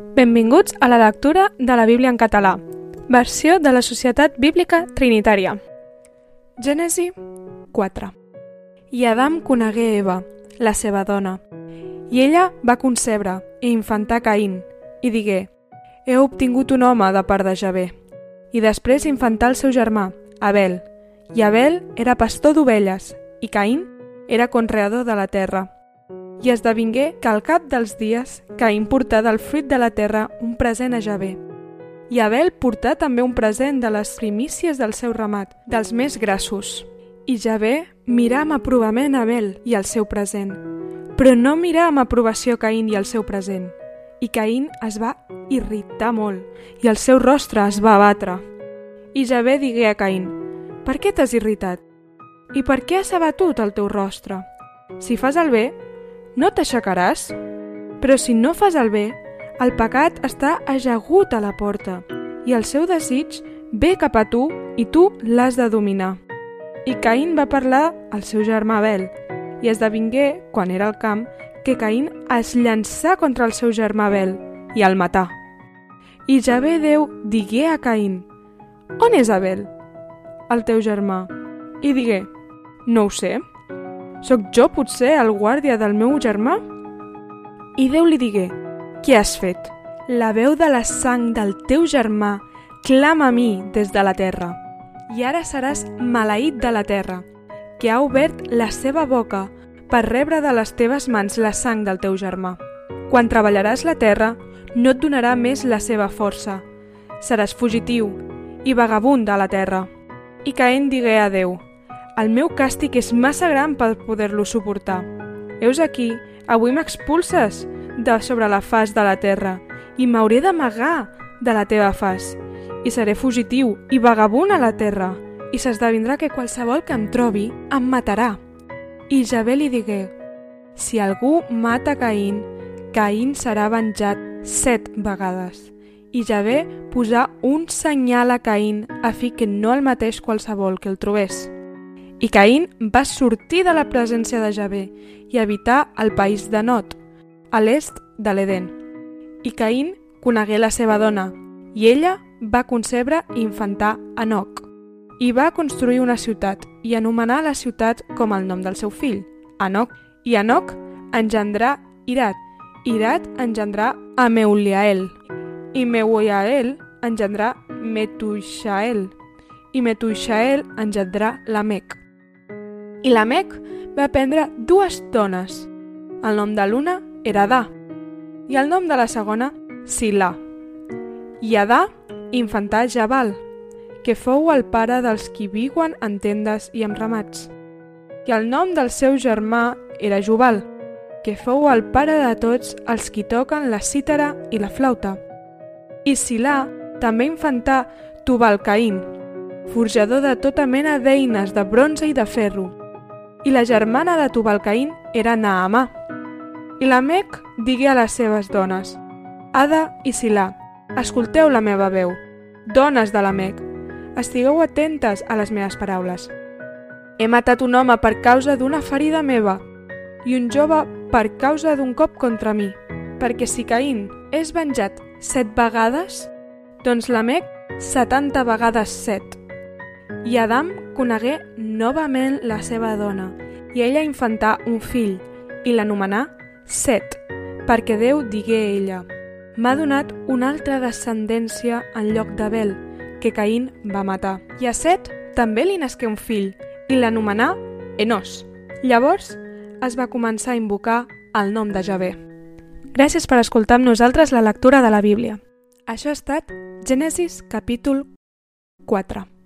Benvinguts a la lectura de la Bíblia en català, versió de la Societat Bíblica Trinitària. Gènesi 4 I Adam conegué Eva, la seva dona, i ella va concebre i infantar Caín, i digué, he obtingut un home de part de Javé. I després infantà el seu germà, Abel, i Abel era pastor d'ovelles, i Caín era conreador de la terra. I esdevingué que al cap dels dies Caín portà del fruit de la terra un present a Javé. I Abel portà també un present de les primícies del seu ramat, dels més grassos. I Javé mirà amb aprovament Abel i el seu present, però no mirà amb aprovació Caín i el seu present. I Caín es va irritar molt, i el seu rostre es va abatre. I Javé digué a Caín, per què t'has irritat? I per què has abatut el teu rostre? Si fas el bé, no t'aixecaràs? Però si no fas el bé, el pecat està ajagut a la porta i el seu desig ve cap a tu i tu l'has de dominar. I Caín va parlar al seu germà Abel i esdevingué, quan era al camp, que Caín es llançà contra el seu germà Abel i el matà. I Javé Déu digué a Caín, On és Abel? El teu germà. I digué, No ho sé. Soc jo potser el guàrdia del meu germà? I Déu li digué, Què has fet? La veu de la sang del teu germà clama a mi des de la terra. I ara seràs maleït de la terra, que ha obert la seva boca per rebre de les teves mans la sang del teu germà. Quan treballaràs la terra, no et donarà més la seva força. Seràs fugitiu i vagabund a la terra. I Caen digué a Déu, el meu càstig és massa gran per poder-lo suportar. Heus aquí, avui m'expulses de sobre la faç de la terra i m'hauré d'amagar de la teva faç. I seré fugitiu i vagabund a la terra i s'esdevindrà que qualsevol que em trobi em matarà. I Javé li digué, si algú mata Caín, Caín serà venjat set vegades. I Javé posà un senyal a Caín a fi que no el mateix qualsevol que el trobés. I Caín va sortir de la presència de Javé i habitar al país de Not, a l'est de l'Eden. I Caín conegué la seva dona, i ella va concebre i infantar Enoc. I va construir una ciutat i anomenar la ciutat com el nom del seu fill, Enoc. I Enoc engendrà Irat. Irat engendrà Ameuliael. I Meuliael engendrà Metuixael. I Metuixael engendrà Lamec. I Lamec va prendre dues dones. El nom de l'una era Adà i el nom de la segona Silà. I Adà infantà Jabal, que fou el pare dels qui viuen en tendes i amb ramats. I el nom del seu germà era Jubal, que fou el pare de tots els qui toquen la cítara i la flauta. I Silà també infantà Tubalcaín, forjador de tota mena d'eines de bronze i de ferro. I la germana de Tubalcaín era Naamà. I Lamec digué a les seves dones, Ada i Silà, escolteu la meva veu. Dones de Lamec, estigueu atentes a les meves paraules. He matat un home per causa d'una ferida meva i un jove per causa d'un cop contra mi, perquè si Caín és venjat set vegades, doncs Lamec setanta vegades set. I Adam conegué novament la seva dona, i ella infantà un fill, i l'anomenà Set, perquè Déu digué a ella, m'ha donat una altra descendència en lloc d'Abel, que Caín va matar. I a Set també li nasqué un fill, i l'anomenà Enos. Llavors es va començar a invocar el nom de Javé. Gràcies per escoltar amb nosaltres la lectura de la Bíblia. Això ha estat Gènesis capítol 4.